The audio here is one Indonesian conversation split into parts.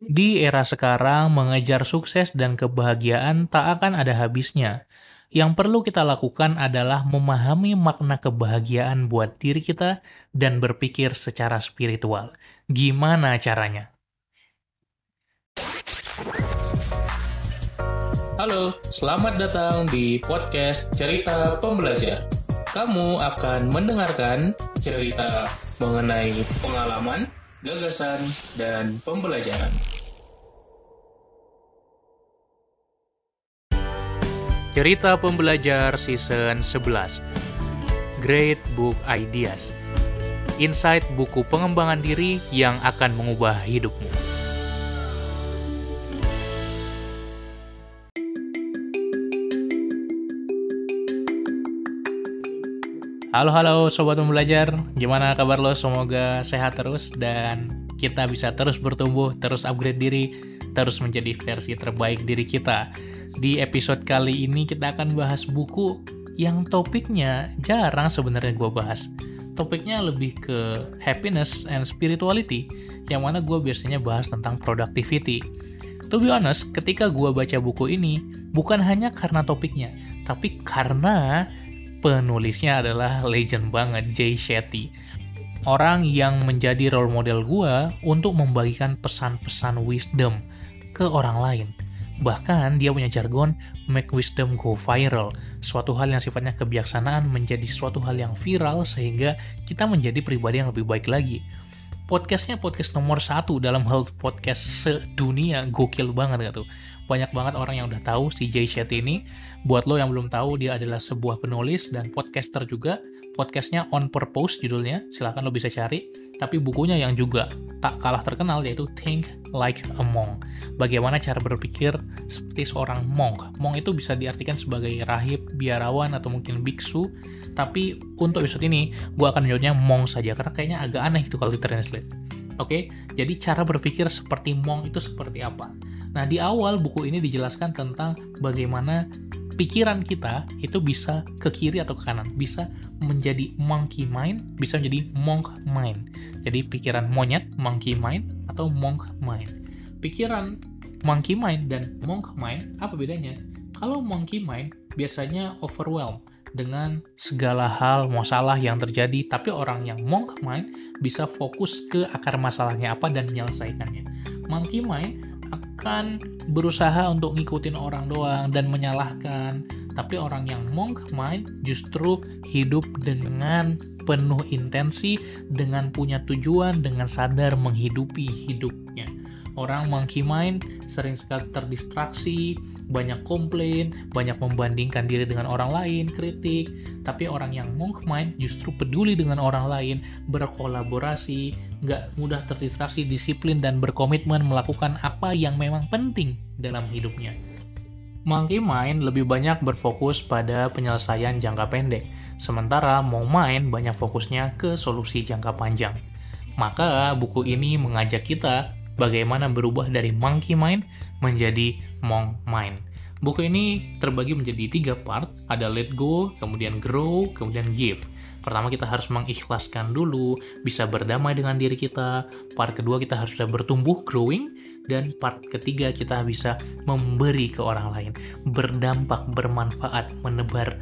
Di era sekarang, mengejar sukses dan kebahagiaan tak akan ada habisnya. Yang perlu kita lakukan adalah memahami makna kebahagiaan buat diri kita dan berpikir secara spiritual. Gimana caranya? Halo, selamat datang di podcast Cerita Pembelajar. Kamu akan mendengarkan cerita mengenai pengalaman, gagasan, dan pembelajaran. Cerita Pembelajar Season 11 Great Book Ideas Insight buku pengembangan diri yang akan mengubah hidupmu. Halo halo sobat pembelajar, gimana kabar lo? Semoga sehat terus dan kita bisa terus bertumbuh, terus upgrade diri, terus menjadi versi terbaik diri kita. Di episode kali ini kita akan bahas buku yang topiknya jarang sebenarnya gue bahas. Topiknya lebih ke happiness and spirituality, yang mana gue biasanya bahas tentang productivity. To be honest, ketika gue baca buku ini, bukan hanya karena topiknya, tapi karena penulisnya adalah legend banget, Jay Shetty. Orang yang menjadi role model gue untuk membagikan pesan-pesan wisdom ke orang lain Bahkan dia punya jargon make wisdom go viral, suatu hal yang sifatnya kebijaksanaan menjadi suatu hal yang viral sehingga kita menjadi pribadi yang lebih baik lagi. Podcastnya podcast nomor satu dalam health podcast sedunia, gokil banget gak tuh? Banyak banget orang yang udah tahu si Jay Shetty ini. Buat lo yang belum tahu, dia adalah sebuah penulis dan podcaster juga. Podcastnya On Purpose judulnya, silahkan lo bisa cari tapi bukunya yang juga tak kalah terkenal yaitu Think Like a Monk. Bagaimana cara berpikir seperti seorang monk. Monk itu bisa diartikan sebagai rahib, biarawan, atau mungkin biksu. Tapi untuk episode ini, gue akan menyebutnya monk saja, karena kayaknya agak aneh itu kalau ditranslate. Oke, okay? jadi cara berpikir seperti monk itu seperti apa? Nah, di awal buku ini dijelaskan tentang bagaimana pikiran kita itu bisa ke kiri atau ke kanan, bisa menjadi monkey mind, bisa menjadi monk mind. Jadi pikiran monyet, monkey mind, atau monk mind. Pikiran monkey mind dan monk mind, apa bedanya? Kalau monkey mind biasanya overwhelm dengan segala hal masalah yang terjadi, tapi orang yang monk mind bisa fokus ke akar masalahnya apa dan menyelesaikannya. Monkey mind akan berusaha untuk ngikutin orang doang dan menyalahkan. Tapi orang yang monk mind justru hidup dengan penuh intensi, dengan punya tujuan, dengan sadar menghidupi hidupnya. Orang monkey mind sering sekali terdistraksi, banyak komplain, banyak membandingkan diri dengan orang lain, kritik, tapi orang yang monk mind justru peduli dengan orang lain, berkolaborasi, nggak mudah terdistraksi, disiplin, dan berkomitmen melakukan apa yang memang penting dalam hidupnya. Monkey mind lebih banyak berfokus pada penyelesaian jangka pendek, sementara monk mind banyak fokusnya ke solusi jangka panjang. Maka buku ini mengajak kita bagaimana berubah dari monkey mind menjadi monk mind. Buku ini terbagi menjadi tiga part, ada let go, kemudian grow, kemudian give. Pertama kita harus mengikhlaskan dulu, bisa berdamai dengan diri kita. Part kedua kita harus sudah bertumbuh, growing. Dan part ketiga kita bisa memberi ke orang lain, berdampak, bermanfaat, menebar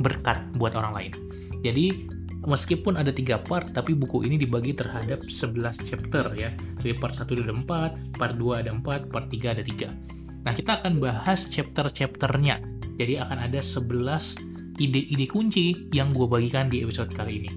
berkat buat orang lain. Jadi meskipun ada tiga part, tapi buku ini dibagi terhadap 11 chapter ya. Jadi part 1 ada 4, part 2 ada 4, part 3 ada 3. Nah, kita akan bahas chapter-chapternya. Jadi akan ada 11 ide-ide kunci yang gue bagikan di episode kali ini.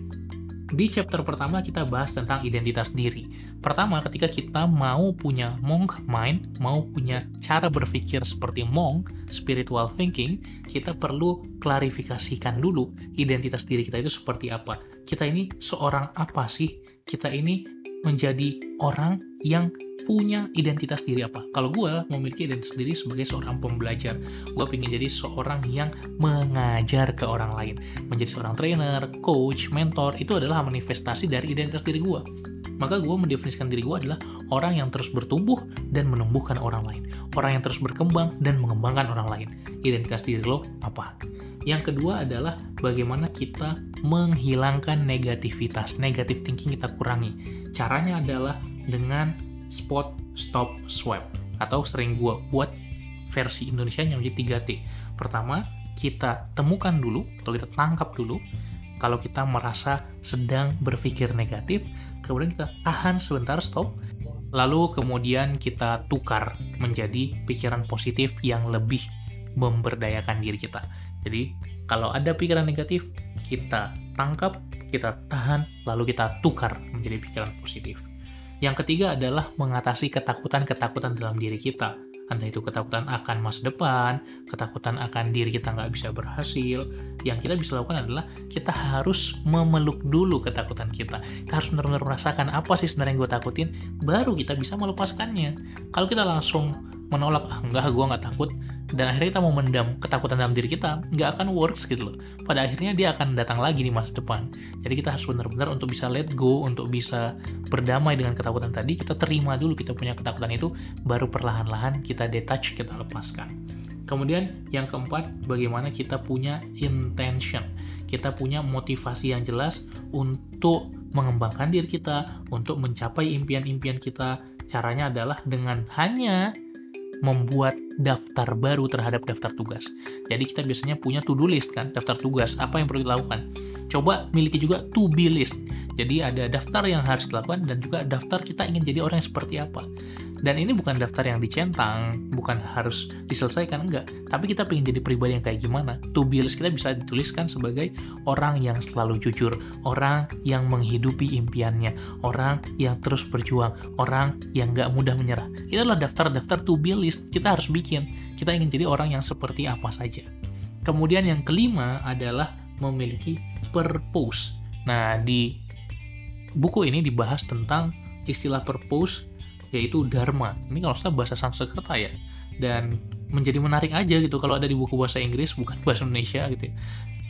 Di chapter pertama kita bahas tentang identitas diri. Pertama, ketika kita mau punya monk mind, mau punya cara berpikir seperti monk, spiritual thinking, kita perlu klarifikasikan dulu identitas diri kita itu seperti apa. Kita ini seorang apa sih? Kita ini menjadi orang yang punya identitas diri apa. Kalau gue memiliki identitas diri sebagai seorang pembelajar, gue ingin jadi seorang yang mengajar ke orang lain. Menjadi seorang trainer, coach, mentor, itu adalah manifestasi dari identitas diri gue. Maka gue mendefinisikan diri gue adalah orang yang terus bertumbuh dan menumbuhkan orang lain. Orang yang terus berkembang dan mengembangkan orang lain. Identitas diri lo apa? Yang kedua adalah bagaimana kita menghilangkan negativitas, negatif thinking kita kurangi. Caranya adalah dengan spot, stop, swipe. Atau sering gue buat versi Indonesia yang menjadi 3T. Pertama, kita temukan dulu, atau kita tangkap dulu, kalau kita merasa sedang berpikir negatif, kemudian kita tahan sebentar, stop, lalu kemudian kita tukar menjadi pikiran positif yang lebih memberdayakan diri kita. Jadi, kalau ada pikiran negatif, kita tangkap, kita tahan, lalu kita tukar menjadi pikiran positif. Yang ketiga adalah mengatasi ketakutan-ketakutan dalam diri kita entah itu ketakutan akan masa depan, ketakutan akan diri kita nggak bisa berhasil, yang kita bisa lakukan adalah kita harus memeluk dulu ketakutan kita. Kita harus benar-benar merasakan apa sih sebenarnya yang gue takutin, baru kita bisa melepaskannya. Kalau kita langsung menolak, ah enggak, gue nggak takut, dan akhirnya kita mau mendam ketakutan dalam diri kita nggak akan works gitu loh. Pada akhirnya dia akan datang lagi di masa depan. Jadi kita harus benar-benar untuk bisa let go untuk bisa berdamai dengan ketakutan tadi kita terima dulu kita punya ketakutan itu baru perlahan-lahan kita detach kita lepaskan. Kemudian yang keempat bagaimana kita punya intention. Kita punya motivasi yang jelas untuk mengembangkan diri kita untuk mencapai impian-impian kita. Caranya adalah dengan hanya membuat daftar baru terhadap daftar tugas. Jadi kita biasanya punya to-do list kan, daftar tugas, apa yang perlu dilakukan. Coba miliki juga to-be list. Jadi ada daftar yang harus dilakukan dan juga daftar kita ingin jadi orang yang seperti apa. Dan ini bukan daftar yang dicentang, bukan harus diselesaikan, enggak. Tapi kita pengen jadi pribadi yang kayak gimana. To be list kita bisa dituliskan sebagai orang yang selalu jujur, orang yang menghidupi impiannya, orang yang terus berjuang, orang yang nggak mudah menyerah. Itu adalah daftar-daftar to be list kita harus bikin. Kita ingin jadi orang yang seperti apa saja. Kemudian yang kelima adalah memiliki purpose. Nah, di buku ini dibahas tentang istilah purpose yaitu Dharma. Ini kalau salah bahasa Sanskerta ya. Dan menjadi menarik aja gitu kalau ada di buku bahasa Inggris bukan bahasa Indonesia gitu ya.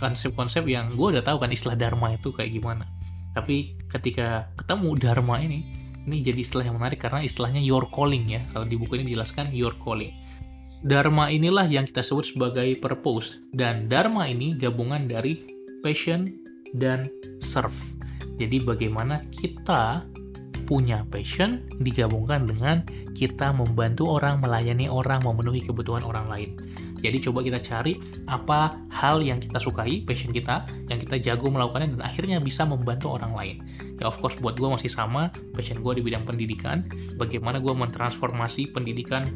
Konsep-konsep yang gue udah tahu kan istilah Dharma itu kayak gimana. Tapi ketika ketemu Dharma ini, ini jadi istilah yang menarik karena istilahnya your calling ya. Kalau di buku ini dijelaskan your calling. Dharma inilah yang kita sebut sebagai purpose. Dan Dharma ini gabungan dari passion dan serve. Jadi bagaimana kita punya passion digabungkan dengan kita membantu orang, melayani orang, memenuhi kebutuhan orang lain. Jadi coba kita cari apa hal yang kita sukai, passion kita, yang kita jago melakukannya dan akhirnya bisa membantu orang lain. Ya of course buat gue masih sama, passion gue di bidang pendidikan, bagaimana gue mentransformasi pendidikan,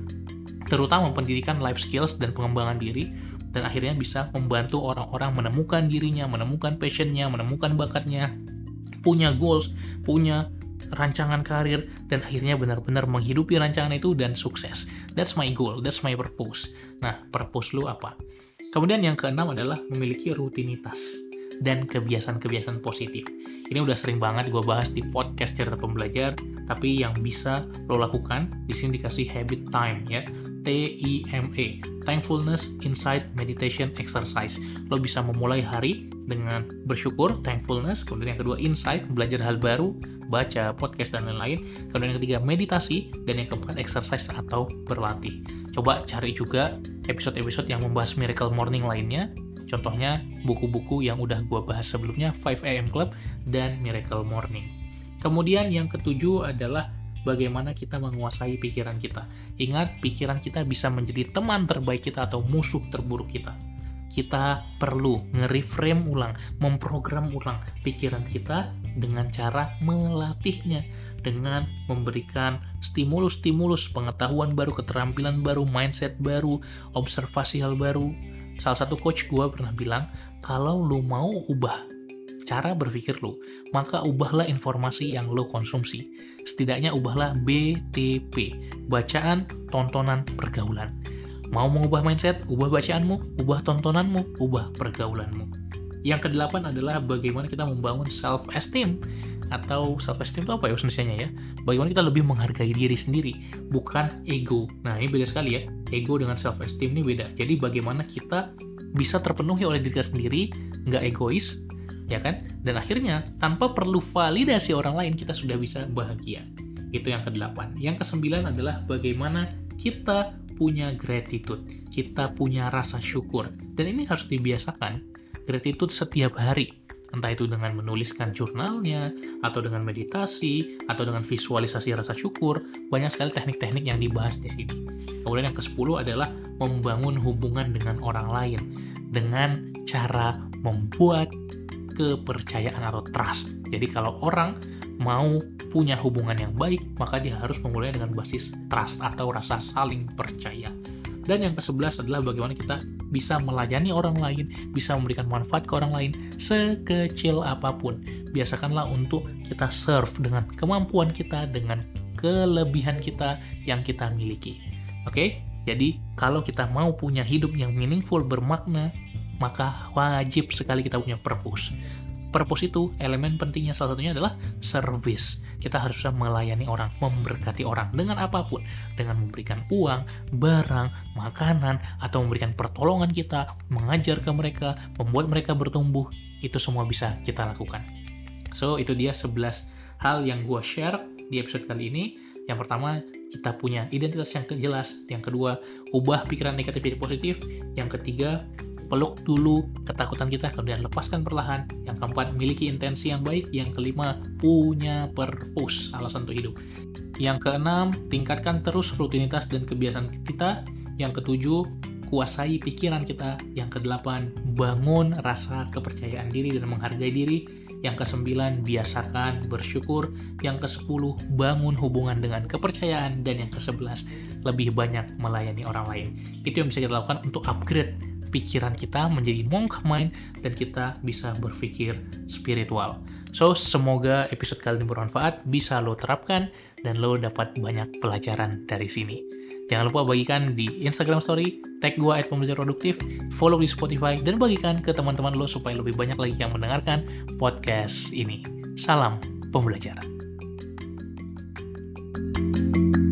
terutama pendidikan life skills dan pengembangan diri, dan akhirnya bisa membantu orang-orang menemukan dirinya, menemukan passionnya, menemukan bakatnya, punya goals, punya rancangan karir dan akhirnya benar-benar menghidupi rancangan itu dan sukses. That's my goal, that's my purpose. Nah, purpose lu apa? Kemudian yang keenam adalah memiliki rutinitas dan kebiasaan-kebiasaan positif. Ini udah sering banget gue bahas di podcast cerita pembelajar, tapi yang bisa lo lakukan di sini dikasih habit time ya. T-I-M-E, Thankfulness Insight Meditation Exercise. Lo bisa memulai hari dengan bersyukur, thankfulness, kemudian yang kedua insight, belajar hal baru, baca, podcast, dan lain-lain. Kemudian yang ketiga meditasi, dan yang keempat exercise atau berlatih. Coba cari juga episode-episode yang membahas Miracle Morning lainnya, contohnya buku-buku yang udah gue bahas sebelumnya, 5am Club dan Miracle Morning. Kemudian yang ketujuh adalah bagaimana kita menguasai pikiran kita. Ingat, pikiran kita bisa menjadi teman terbaik kita atau musuh terburuk kita. Kita perlu nge-reframe ulang, memprogram ulang pikiran kita dengan cara melatihnya, dengan memberikan stimulus-stimulus pengetahuan baru, keterampilan baru, mindset baru, observasi hal baru. Salah satu coach gue pernah bilang, kalau lu mau ubah cara berpikir lo, maka ubahlah informasi yang lo konsumsi. Setidaknya ubahlah BTP, bacaan, tontonan, pergaulan. Mau mengubah mindset, ubah bacaanmu, ubah tontonanmu, ubah pergaulanmu. Yang kedelapan adalah bagaimana kita membangun self-esteem atau self-esteem itu apa ya Indonesia ya? Bagaimana kita lebih menghargai diri sendiri, bukan ego. Nah ini beda sekali ya, ego dengan self-esteem ini beda. Jadi bagaimana kita bisa terpenuhi oleh diri kita sendiri, nggak egois, ya kan? Dan akhirnya tanpa perlu validasi orang lain kita sudah bisa bahagia. Itu yang kedelapan. Yang kesembilan adalah bagaimana kita punya gratitude, kita punya rasa syukur. Dan ini harus dibiasakan. Gratitude setiap hari. entah itu dengan menuliskan jurnalnya, atau dengan meditasi, atau dengan visualisasi rasa syukur, banyak sekali teknik-teknik yang dibahas di sini. Kemudian yang ke-10 adalah membangun hubungan dengan orang lain dengan cara membuat kepercayaan atau trust. Jadi kalau orang mau punya hubungan yang baik, maka dia harus memulai dengan basis trust atau rasa saling percaya. Dan yang ke-11 adalah bagaimana kita bisa melayani orang lain, bisa memberikan manfaat ke orang lain sekecil apa pun. Biasakanlah untuk kita serve dengan kemampuan kita, dengan kelebihan kita yang kita miliki. Oke? Jadi, kalau kita mau punya hidup yang meaningful, bermakna, maka wajib sekali kita punya purpose purpose itu elemen pentingnya salah satunya adalah service. Kita harus melayani orang, memberkati orang dengan apa pun, dengan memberikan uang, barang, makanan, atau memberikan pertolongan kita, mengajar ke mereka, membuat mereka bertumbuh, itu semua bisa kita lakukan. So, itu dia 11 hal yang gue share di episode kali ini. Yang pertama, kita punya identitas yang jelas. Yang kedua, ubah pikiran negatif jadi positif. Yang ketiga, peluk dulu ketakutan kita, kemudian lepaskan perlahan. Yang keempat, miliki intensi yang baik. Yang kelima, punya purpose, alasan untuk hidup. Yang keenam, tingkatkan terus rutinitas dan kebiasaan kita. Yang ketujuh, kuasai pikiran kita. Yang kedelapan, bangun rasa kepercayaan diri dan menghargai diri. Yang kesembilan, biasakan bersyukur. Yang kesepuluh, bangun hubungan dengan kepercayaan. Dan yang kesebelas, lebih banyak melayani orang lain. Itu yang bisa kita lakukan untuk upgrade pikiran kita menjadi monk mind dan kita bisa berpikir spiritual. So, semoga episode kali ini bermanfaat, bisa lo terapkan, dan lo dapat banyak pelajaran dari sini. Jangan lupa bagikan di Instagram Story, tag gue at produktif, follow di Spotify, dan bagikan ke teman-teman lo supaya lebih banyak lagi yang mendengarkan podcast ini. Salam pembelajaran. thank you